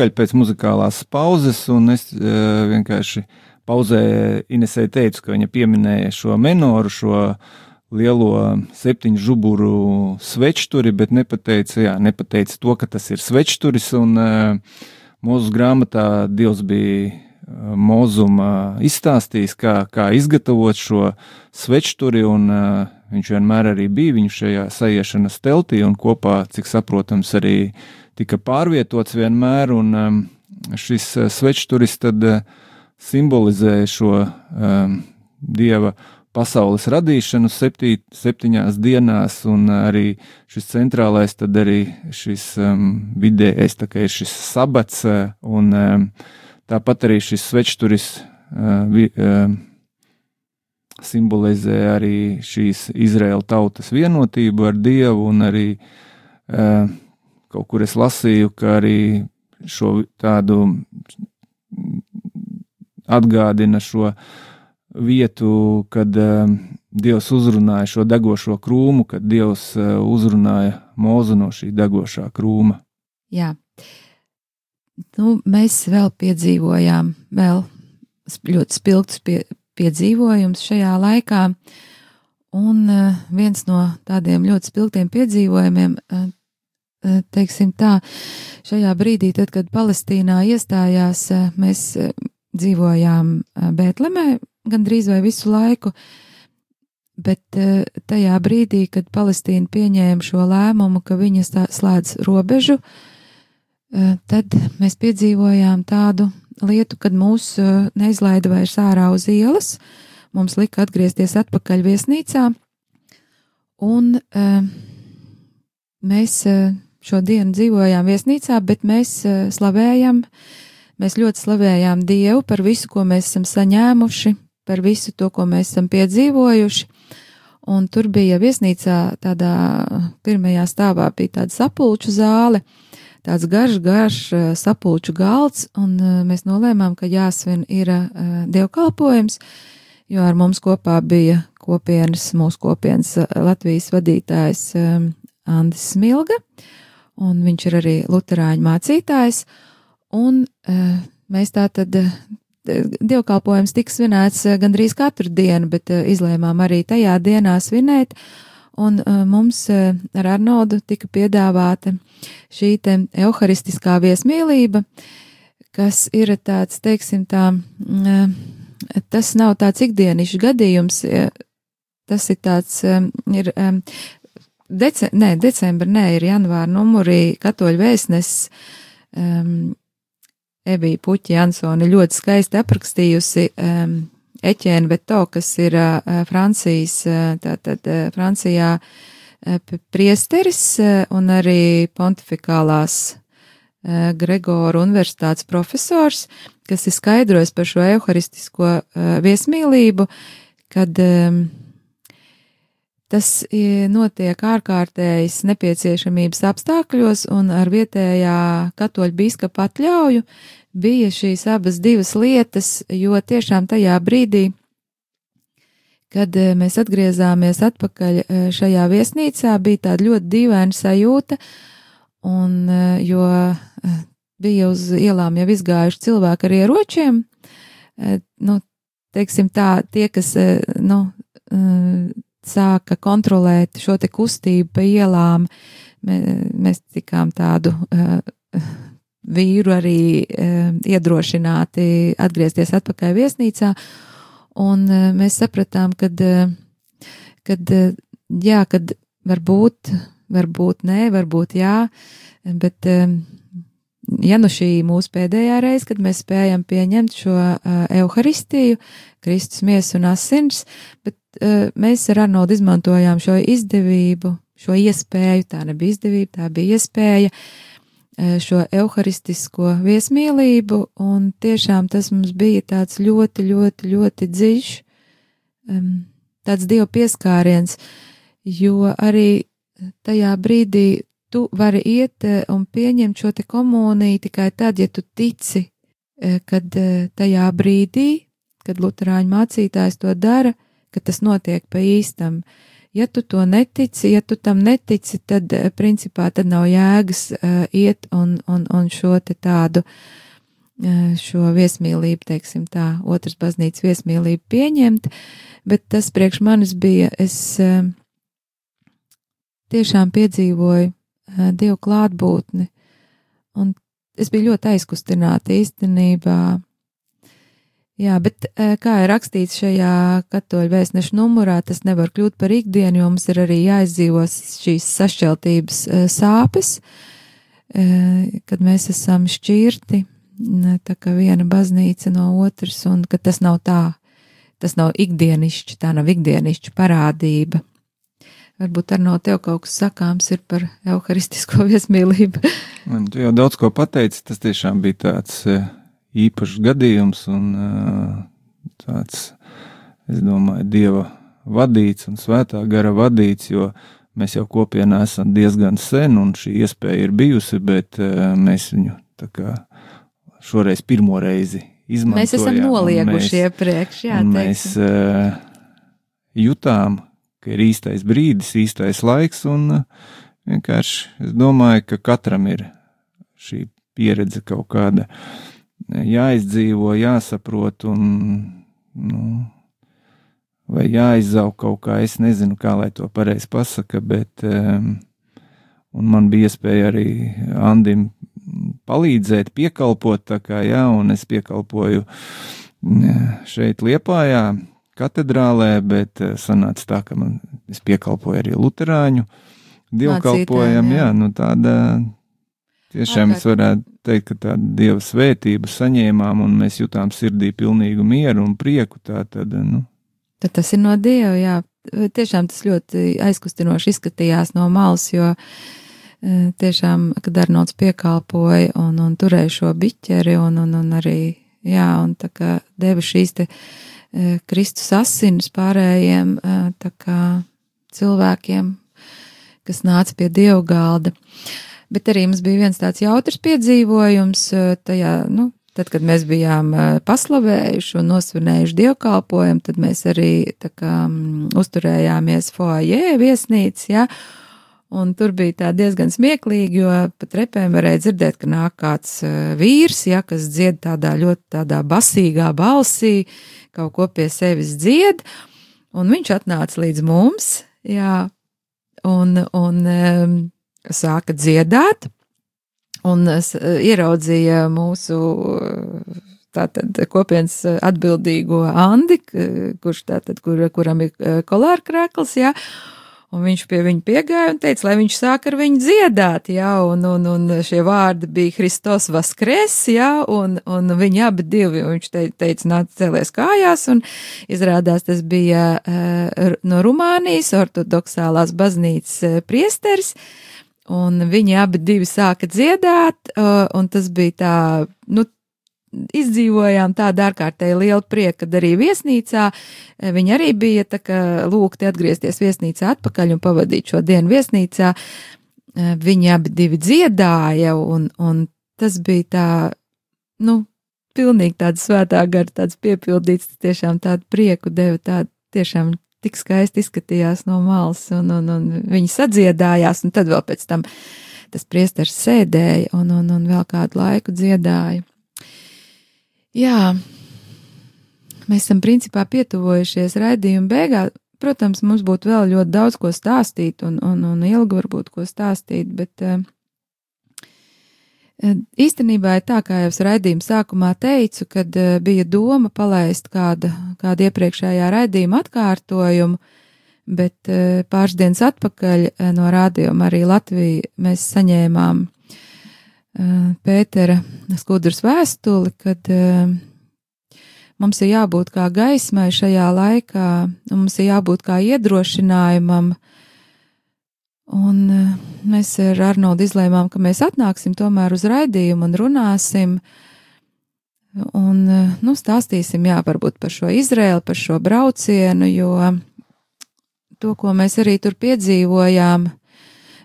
Atpakaļ pēc muzikālās pauzes, un es uh, vienkārši pauzē Inesē teicu, ka viņa pieminēja šo menoru, šo lielo septiņu žuburu svečturi, bet nepateica, jā, nepateica to, ka tas ir svečturis, un uh, mūsu grāmatā Dievs bija Mozuma izstāstījis, kā, kā izgatavot šo svečturi, un uh, viņš vienmēr arī bija viņu šajā sajiešanas teltī, un kopā, cik saprotams, arī tika pārvietots vienmēr, un um, šis uh, svečturis tad uh, simbolizē šo um, dieva pasaules radīšanu septī, septiņās dienās, un arī šis centrālais, tad arī šis um, vidējais, tā kā ir šis sabats, un um, Tāpat arī šis svečturis uh, vi, uh, simbolizē arī šīs Izraēla tautas vienotību ar Dievu, un arī uh, kaut kur es lasīju, ka arī šo tādu atgādina šo vietu, kad uh, Dievs uzrunāja šo degošo krūmu, kad Dievs uh, uzrunāja mūzu no šī degošā krūma. Jā, nu, mēs vēl piedzīvojām vēl ļoti spilgtus pie, piedzīvojumus šajā laikā. Un uh, viens no tādiem ļoti spilgtiem piedzīvojumiem, teiksim tā, šajā brīdī, tad, kad Palestīnā iestājās, uh, mēs uh, dzīvojām Bētlemē gandrīz vai visu laiku, bet tajā brīdī, kad Palestīna pieņēma šo lēmumu, ka viņa slēdz robežu, Eh, tad mēs piedzīvojām tādu lietu, kad mūs eh, neizlaida vairs ārā uz ielas, mums lika atgriezties atpakaļ viesnīcā, un eh, mēs šo dienu dzīvojām viesnīcā, bet mēs slavējam, mēs ļoti slavējām Dievu par visu, ko mēs esam saņēmuši, par visu to, ko mēs esam piedzīvojuši. Un tur bija viesnīcā, tādā pirmajā stāvā bija tāda sapulču zāle, tāds garš, garš eh, sapulču galds, un eh, mēs nolēmām, ka jāsvin ir eh, dievkalpojums, jo ar mums kopā bija kopienas, mūsu kopienas Latvijas vadītājs Andis Smilga, un viņš ir arī luterāņu mācītājs, un mēs tā tad dievkalpojums tika svinēts gandrīz katru dienu, bet izlēmām arī tajā dienā svinēt, un mums ar Arnoldu tika piedāvāta šī te euharistiskā viesmīlība, kas ir tāds, teiksim tā, uh, tas nav tāds ikdienišs gadījums, tas ir tāds, ir, dece, nē, decembra, nē, ir janvāra numurī katoļu vēstnesis, um, Ebija Puķa Jansoni ļoti skaisti aprakstījusi um, Eķēna Beto, kas ir Francijas, tātad Francijā priesteris un arī pontifikālās Gregoru universitātes profesors, kas ir skaidrojis par šo euharistisko viesmīlību, kad tas notiek ārkārtējas nepieciešamības apstākļos un ar vietējā katoļu bīskapa atļauju, bija šīs abas divas lietas, jo tiešām tajā brīdī, kad eh, mēs atgriezāmies atpakaļ eh, šajā viesnīcā, bija tāda ļoti dīvaina sajūta, un eh, jo bija uz ielām jau izgājuši cilvēki ar ieročiem, nu, teiksim tā, tie, kas, nu, sāka kontrolēt šo te kustību pa ielām, mēs tikām tādu vīru arī e, iedrošināti atgriezties atpakaļ viesnīcā, un e, mēs sapratām, kad, kad jā, kad varbūt, varbūt nē, varbūt jā, bet ja nu šī mūsu pēdējā reize, kad mēs spējam pieņemt šo uh, evaharistiju, Kristus miesu un asins, bet mēs ar Arnoldu izmantojām šo izdevību, šo iespēju, tā nebija izdevība, tā bija iespēja E, šo evaharistisko viesmīlību, un tiešām tas mums bija tāds ļoti, ļoti, ļoti dziļš, tāds dievu pieskāriens, jo arī tajā brīdī tu vari iet e, un pieņemt šo te komuniju tikai tad, ja tu tici, kad tajā brīdī, kad luterāņu mācītājs to dara, ka tas notiek pa īstam, ja tu to netici, ja tu tam netici, tad eh, principā tad nav jēgas uh, iet un, un, un šo te tādu, uh, šo viesmīlību, teiksim tā, otras baznīcas viesmīlību pieņemt, bet tas priekš manis bija, es uh, tiešām piedzīvoju uh, Dievu klātbūtni, un es biju ļoti aizkustināta īstenībā Jā, bet kā ir rakstīts šajā katoļu vēstneša numurā, tas nevar kļūt par ikdienu, jo mums ir arī jāizdzīvo šīs sašķeltības sāpes, kad mēs esam šķirti, tā kā viena baznīca no otras, un ka tas nav tā, tas nav ikdienišķi, tā nav ikdienišķa parādība. Varbūt ar no tev kaut kas sakāms ir par euharistisko viesmīlību. Man tu jau daudz ko pateici, tas tiešām bija tāds īpašs gadījums un tāds, es domāju, dieva vadīts un svētā gara vadīts, jo mēs jau kopienā esam diezgan sen un šī iespēja ir bijusi, bet mēs viņu tā kā šoreiz pirmo reizi izmantojām. Mēs esam nolieguši iepriekš, jā, mēs jutām, ka ir īstais brīdis, īstais laiks, un vienkārši es domāju, ka katram ir šī pieredze kaut kāda uh, jāizdzīvo, jāsaprot, un, nu, vai jāizaug kaut kā. Es nezinu, kā lai to pareizi pasaka, bet um, man bija iespēja arī Andim palīdzēt, piekalpot, tā kā jā, un es piekalpoju šeit Liepājā, katedrālē, bet eh, sanāca tā, ka man, es piekalpoju arī Luterāņu dievkalpojam, jā. jā, nu tāda Tiešām es varētu teikt, ka tāda dieva svētība saņēmām, un mēs jutām sirdī pilnīgu mieru un prieku. Tā tad, nu. tad tas ir no dieva, jā. Tiešām tas ļoti aizkustinoši izskatījās no malas, jo e, tiešām, kad Arnolds piekalpoja un, un turēja šo biķeri un, un, un arī, jā, un tā kā deva šīs te e, Kristus asinis pārējiem, e, tā kā cilvēkiem, kas nāca pie dievu galda. Uh, bet arī mums bija viens tāds jautrs piedzīvojums tajā, nu, tad, kad mēs bijām paslavējuši un nosvinējuši dievkalpojumu, tad mēs arī kā uzturējāmies foajē viesnīcā, ja, un tur bija tā diezgan smieklīgi, jo pat repēm varēja dzirdēt, ka nāk kāds vīrs, ja, kas dzied tādā ļoti tādā basīgā balsī, kaut ko pie sevis dzied, un viņš atnāca līdz mums, jā, un, un sāka dziedāt, un ieraudzīja mūsu tātad kopienas atbildīgo Andi, kurš tātad, kur, kuram ir kolārkrēkls, jā, un viņš pie viņa piegāja un teica, lai viņš sāk ar viņu dziedāt, jā, un, un, un šie vārdi bija Kristos Vaskres, jā, un, un viņi abi divi, viņš te, teica, nāc cēlies kājās, un izrādās tas bija no Rumānijas ortodoksālās baznīcas priesteris, uh, Un viņi abi divi sāka dziedāt, uh, un tas bija tā, nu, izdzīvojām tādu ārkārtēji lielu prieku, kad arī viesnīcā uh, viņi arī bija tā kā lūgti atgriezties viesnīcā atpakaļ un pavadīt šo dienu viesnīcā. Uh, viņi abi divi dziedāja, un, un tas bija tā, nu, pilnīgi tāds svētā gara, tāds piepildīts, tiešām tādu prieku deva, tādu tiešām tik skaisti izskatījās no malas, un, un, un viņi sadziedājās, un tad vēl pēc tam tas priesteris sēdēja un, un, un vēl kādu laiku dziedāja. Jā, mēs esam principā pietuvojušies raidījuma beigā. Protams, mums būtu vēl ļoti daudz ko stāstīt, un, un, un ilgi varbūt ko stāstīt, bet uh, Īstenībā ir tā, kā jau es raidījuma sākumā teicu, kad bija doma palaist kādu, kādu iepriekšējā raidījuma atkārtojumu, bet pāris dienas atpakaļ no rādījuma arī Latvija mēs saņēmām Pētera skudras vēstuli, kad mums ir jābūt kā gaismai šajā laikā, mums ir jābūt kā iedrošinājumam, uh, Un eh, mēs ar Arnoldu izlēmām, ka mēs atnāksim tomēr uz raidījumu un runāsim. Un, eh, nu, stāstīsim, jā, varbūt par šo Izrēlu, par šo braucienu, jo to, ko mēs arī tur piedzīvojām,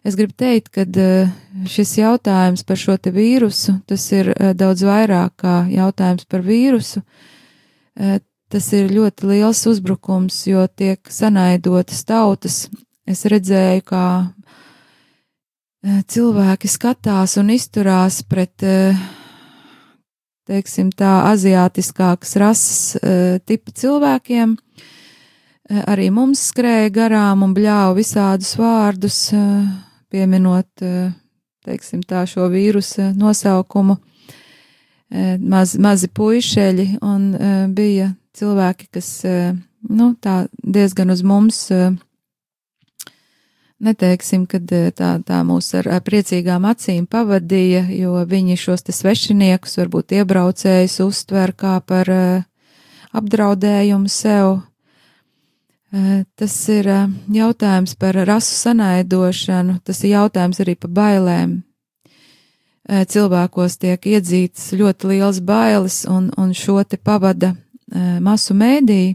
es gribu teikt, ka eh, šis jautājums par šo te vīrusu, tas ir daudz vairāk kā jautājums par vīrusu. tas ir ļoti liels uzbrukums, jo tiek sanaidotas tautas. Es redzēju, kā eh, cilvēki skatās un izturās pret, eh, teiksim, tā aziātiskākas rases eh, tipa cilvēkiem. Arī mums skrēja garām un bļāva visādus vārdus, pieminot, teiksim, tā šo vīrusa nosaukumu. Maz, mazi puišeļi, un bija cilvēki, kas, nu, tā diezgan uz mums neteiksim, ka eh, tā, tā mūs ar, priecīgām acīm pavadīja, jo viņi šos te svešiniekus, varbūt iebraucējus, uztver kā par uh, apdraudējumu sev. Uh, tas ir jautājums par rasu sanaidošanu, tas ir jautājums arī par bailēm. Cilvēkos tiek iedzītas ļoti liels bailes, un, un šo te pavada masu mēdī,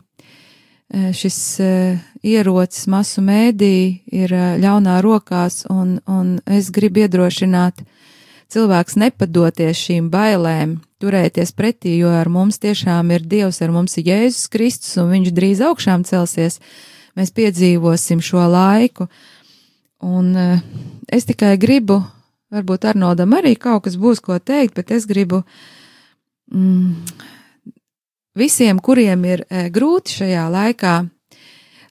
šis ierocis masu mēdī ir ļaunā rokās, un, un es gribu iedrošināt cilvēks nepadoties šīm bailēm, turēties pretī, jo ar mums tiešām ir Dievs, ar mums ir Jēzus Kristus, un viņš drīz augšām celsies. Mēs piedzīvosim šo laiku, un es tikai gribu, varbūt Arnoldam arī kaut kas būs ko teikt, bet es gribu mm, visiem, kuriem ir grūti šajā laikā,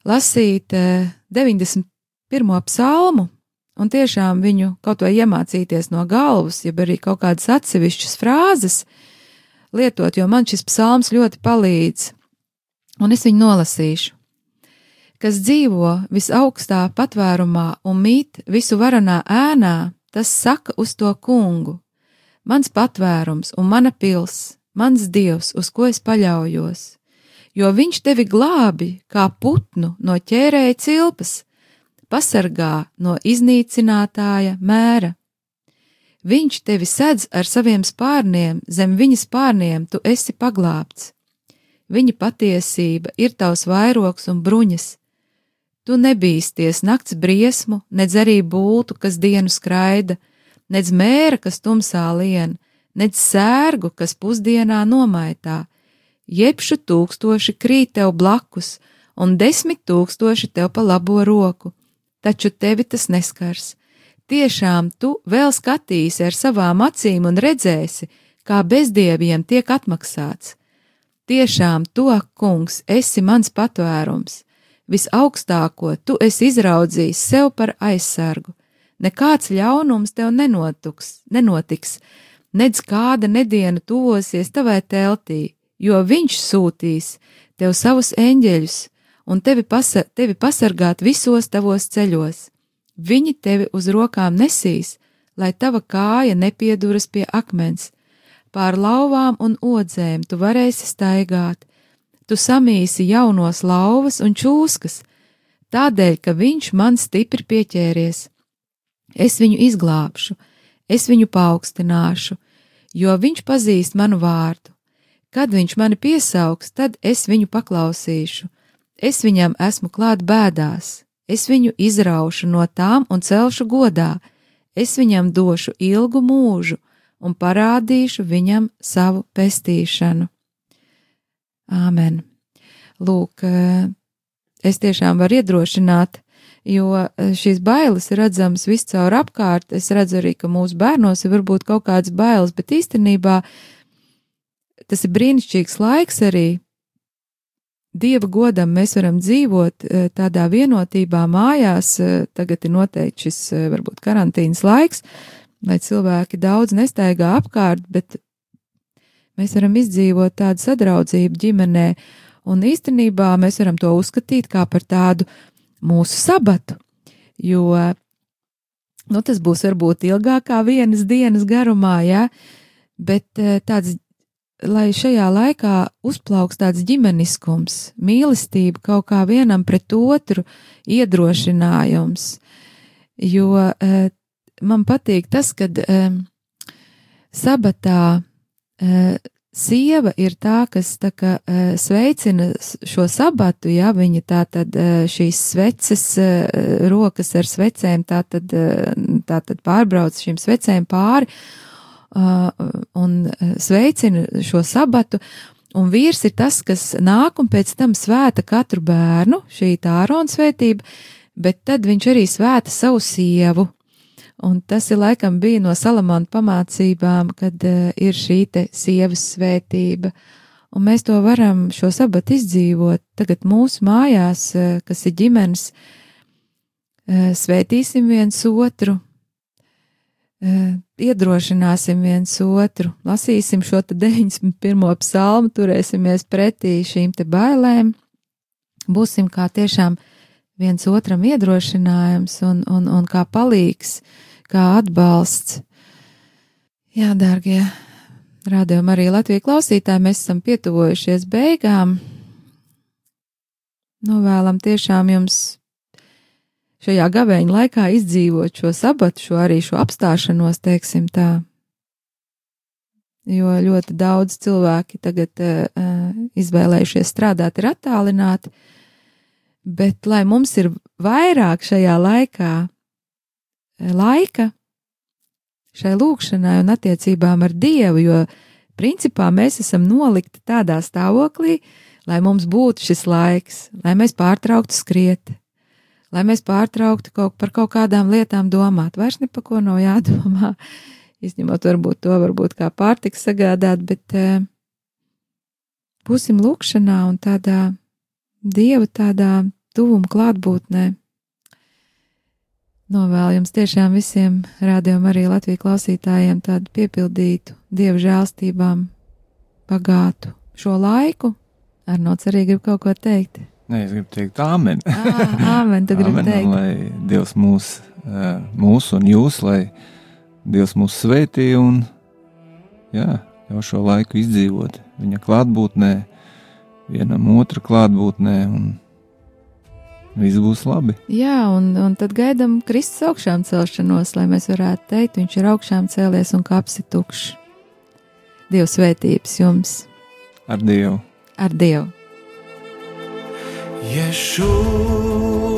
lasīt 91. Eh, psalmu un tiešām viņu kaut vai iemācīties no galvas, jeb arī kaut kādas atsevišķas frāzes lietot, jo man šis psalms ļoti palīdz, un es viņu nolasīšu. Kas dzīvo visaugstā patvērumā un mīt visu varanā ēnā, tas saka uz to kungu: Mans patvērums un mana pils, mans dievs, uz ko es paļaujos jo viņš tevi glābi kā putnu no ķērēja cilpas, pasargā no iznīcinātāja mēra. Viņš tevi sedz ar saviem spārniem, zem viņa spārniem tu esi paglābts. Viņa patiesība ir tavs vairoks un bruņas. Tu nebīsties nakts briesmu, nedz arī būtu, kas dienu skraida, nedz mēra, kas tumsā lien, nedz sērgu, kas pusdienā nomaitā, jebšu tūkstoši krīt tev blakus, un desmit tūkstoši tev pa labo roku, taču tevi tas neskars. Tiešām tu vēl skatīsi ar savām acīm un redzēsi, kā bezdieviem tiek atmaksāts. Tiešām tu, kungs, esi mans patvērums, visaugstāko tu esi izraudzījis sev par aizsargu. Nekāds ļaunums tev nenotuks, nenotiks, nedz kāda nediena tuvosies tavai teltī, jo viņš sūtīs tev savus eņģeļus un tevi, pasa tevi pasargāt visos tavos ceļos. Viņi tevi uz rokām nesīs, lai tava kāja nepieduras pie akmens. Pār lauvām un odzēm tu varēsi staigāt, tu samīsi jaunos lauvas un čūskas, tādēļ, ka viņš man stipri pieķēries. Es viņu izglābšu, es viņu paaugstināšu, jo viņš pazīst manu vārdu. Kad viņš mani piesaugs, tad es viņu paklausīšu. Es viņam esmu klāt bēdās, es viņu izraušu no tām un celšu godā, es viņam došu ilgu mūžu un parādīšu viņam savu pestīšanu. Āmen! Lūk, eh, es tiešām varu iedrošināt, jo eh, šīs bailes ir redzamas viscaur apkārt. Es redzu arī, ka mūsu bērnos ir varbūt kaut kādas bailes, bet īstenībā tas ir brīnišķīgs laiks arī. Dieva godam mēs varam dzīvot e, tādā vienotībā mājās. E, tagad ir noteikti šis varbūt karantīnas laiks, lai cilvēki daudz nestaigā apkārt, bet mēs varam izdzīvot tādu sadraudzību ģimenē, un īstenībā mēs varam to uzskatīt kā par tādu mūsu sabatu, jo, nu, tas būs varbūt ilgākā vienas dienas garumā, jā, bet tāds lai šajā laikā uzplauks tāds ģimeniskums, mīlestība kaut kā vienam pret otru, iedrošinājums. Jo uh, man patīk tas, ka uh, sabatā sieva ir tā, kas tā kā uh, sveicina šo sabatu, ja viņa tā tad uh, šīs sveces, uh, rokas ar svecēm, tā tad, tā tad pārbrauc šīm svecēm pāri, un sveicina šo sabatu. un vīrs ir tas, kas nāk un pēc tam svēta katru bērnu, šī tā ārona svētība, bet tad viņš arī svēta savu sievu. Un tas ir laikam bija no Salamona pamācībām, kad uh, ir šī te sievas svētība. Un mēs to varam šo sabatu izdzīvot tagad mūsu mājās, uh, kas ir ģimenes, uh, svētīsim viens otru, uh, iedrošināsim viens otru, lasīsim šo te 91. psalmu, turēsimies pretī šīm te bailēm, būsim kā tiešām viens otram iedrošinājums un, un, un kā palīgs, kā atbalsts. Jā, dārgie, rādījumi arī Latvijas klausītāji, mēs esam pietuvojušies beigām. Novēlam tiešām jums šajā gavēņa laikā izdzīvot šo sabatu, šo arī šo apstāšanos, teiksim tā. Jo ļoti daudz cilvēki tagad uh, izvēlējušies strādāt, ir attālināti, bet lai mums ir vairāk šajā laikā laika šai lūkšanai un attiecībām ar Dievu, jo principā mēs esam nolikti tādā stāvoklī, lai mums būtu šis laiks, lai mēs pārtrauktu skriet, lai mēs pārtrauktu kaut par kaut kādām lietām domāt. Vairs ne par ko nav jādomā, izņemot varbūt to, varbūt kā pārtiks sagādāt, bet uh, būsim lūkšanā un tādā Dieva tādā tuvuma klātbūtnē. Novēlu jums tiešām visiem rādījumam arī Latvijas klausītājiem tādu piepildītu Dieva žēlstībām pagātu šo laiku. Arnots arī grib kaut ko teikt. Nē, es gribu teikt, āmen. Āmen, tu gribi Āmen, teikt. Lai Dievs mūs, mūs un jūs, lai Dievs mūs svētī un jā, jau šo laiku izdzīvot viņa klātbūtnē, vienam otra klātbūtnē, un viss būs labi. Jā, un, un tad gaidām Kristus augšām celšanos, lai mēs varētu teikt, viņš ir augšām cēlies un kapsi tukšs. Dieva svētības jums Ar Dievu! ar Dievu! Yeshua,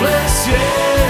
bless you.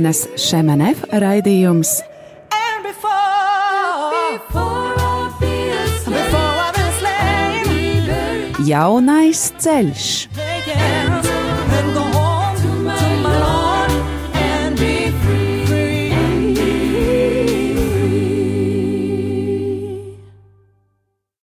Me. Kopienas Šemenev raidījums Jaunais ceļš.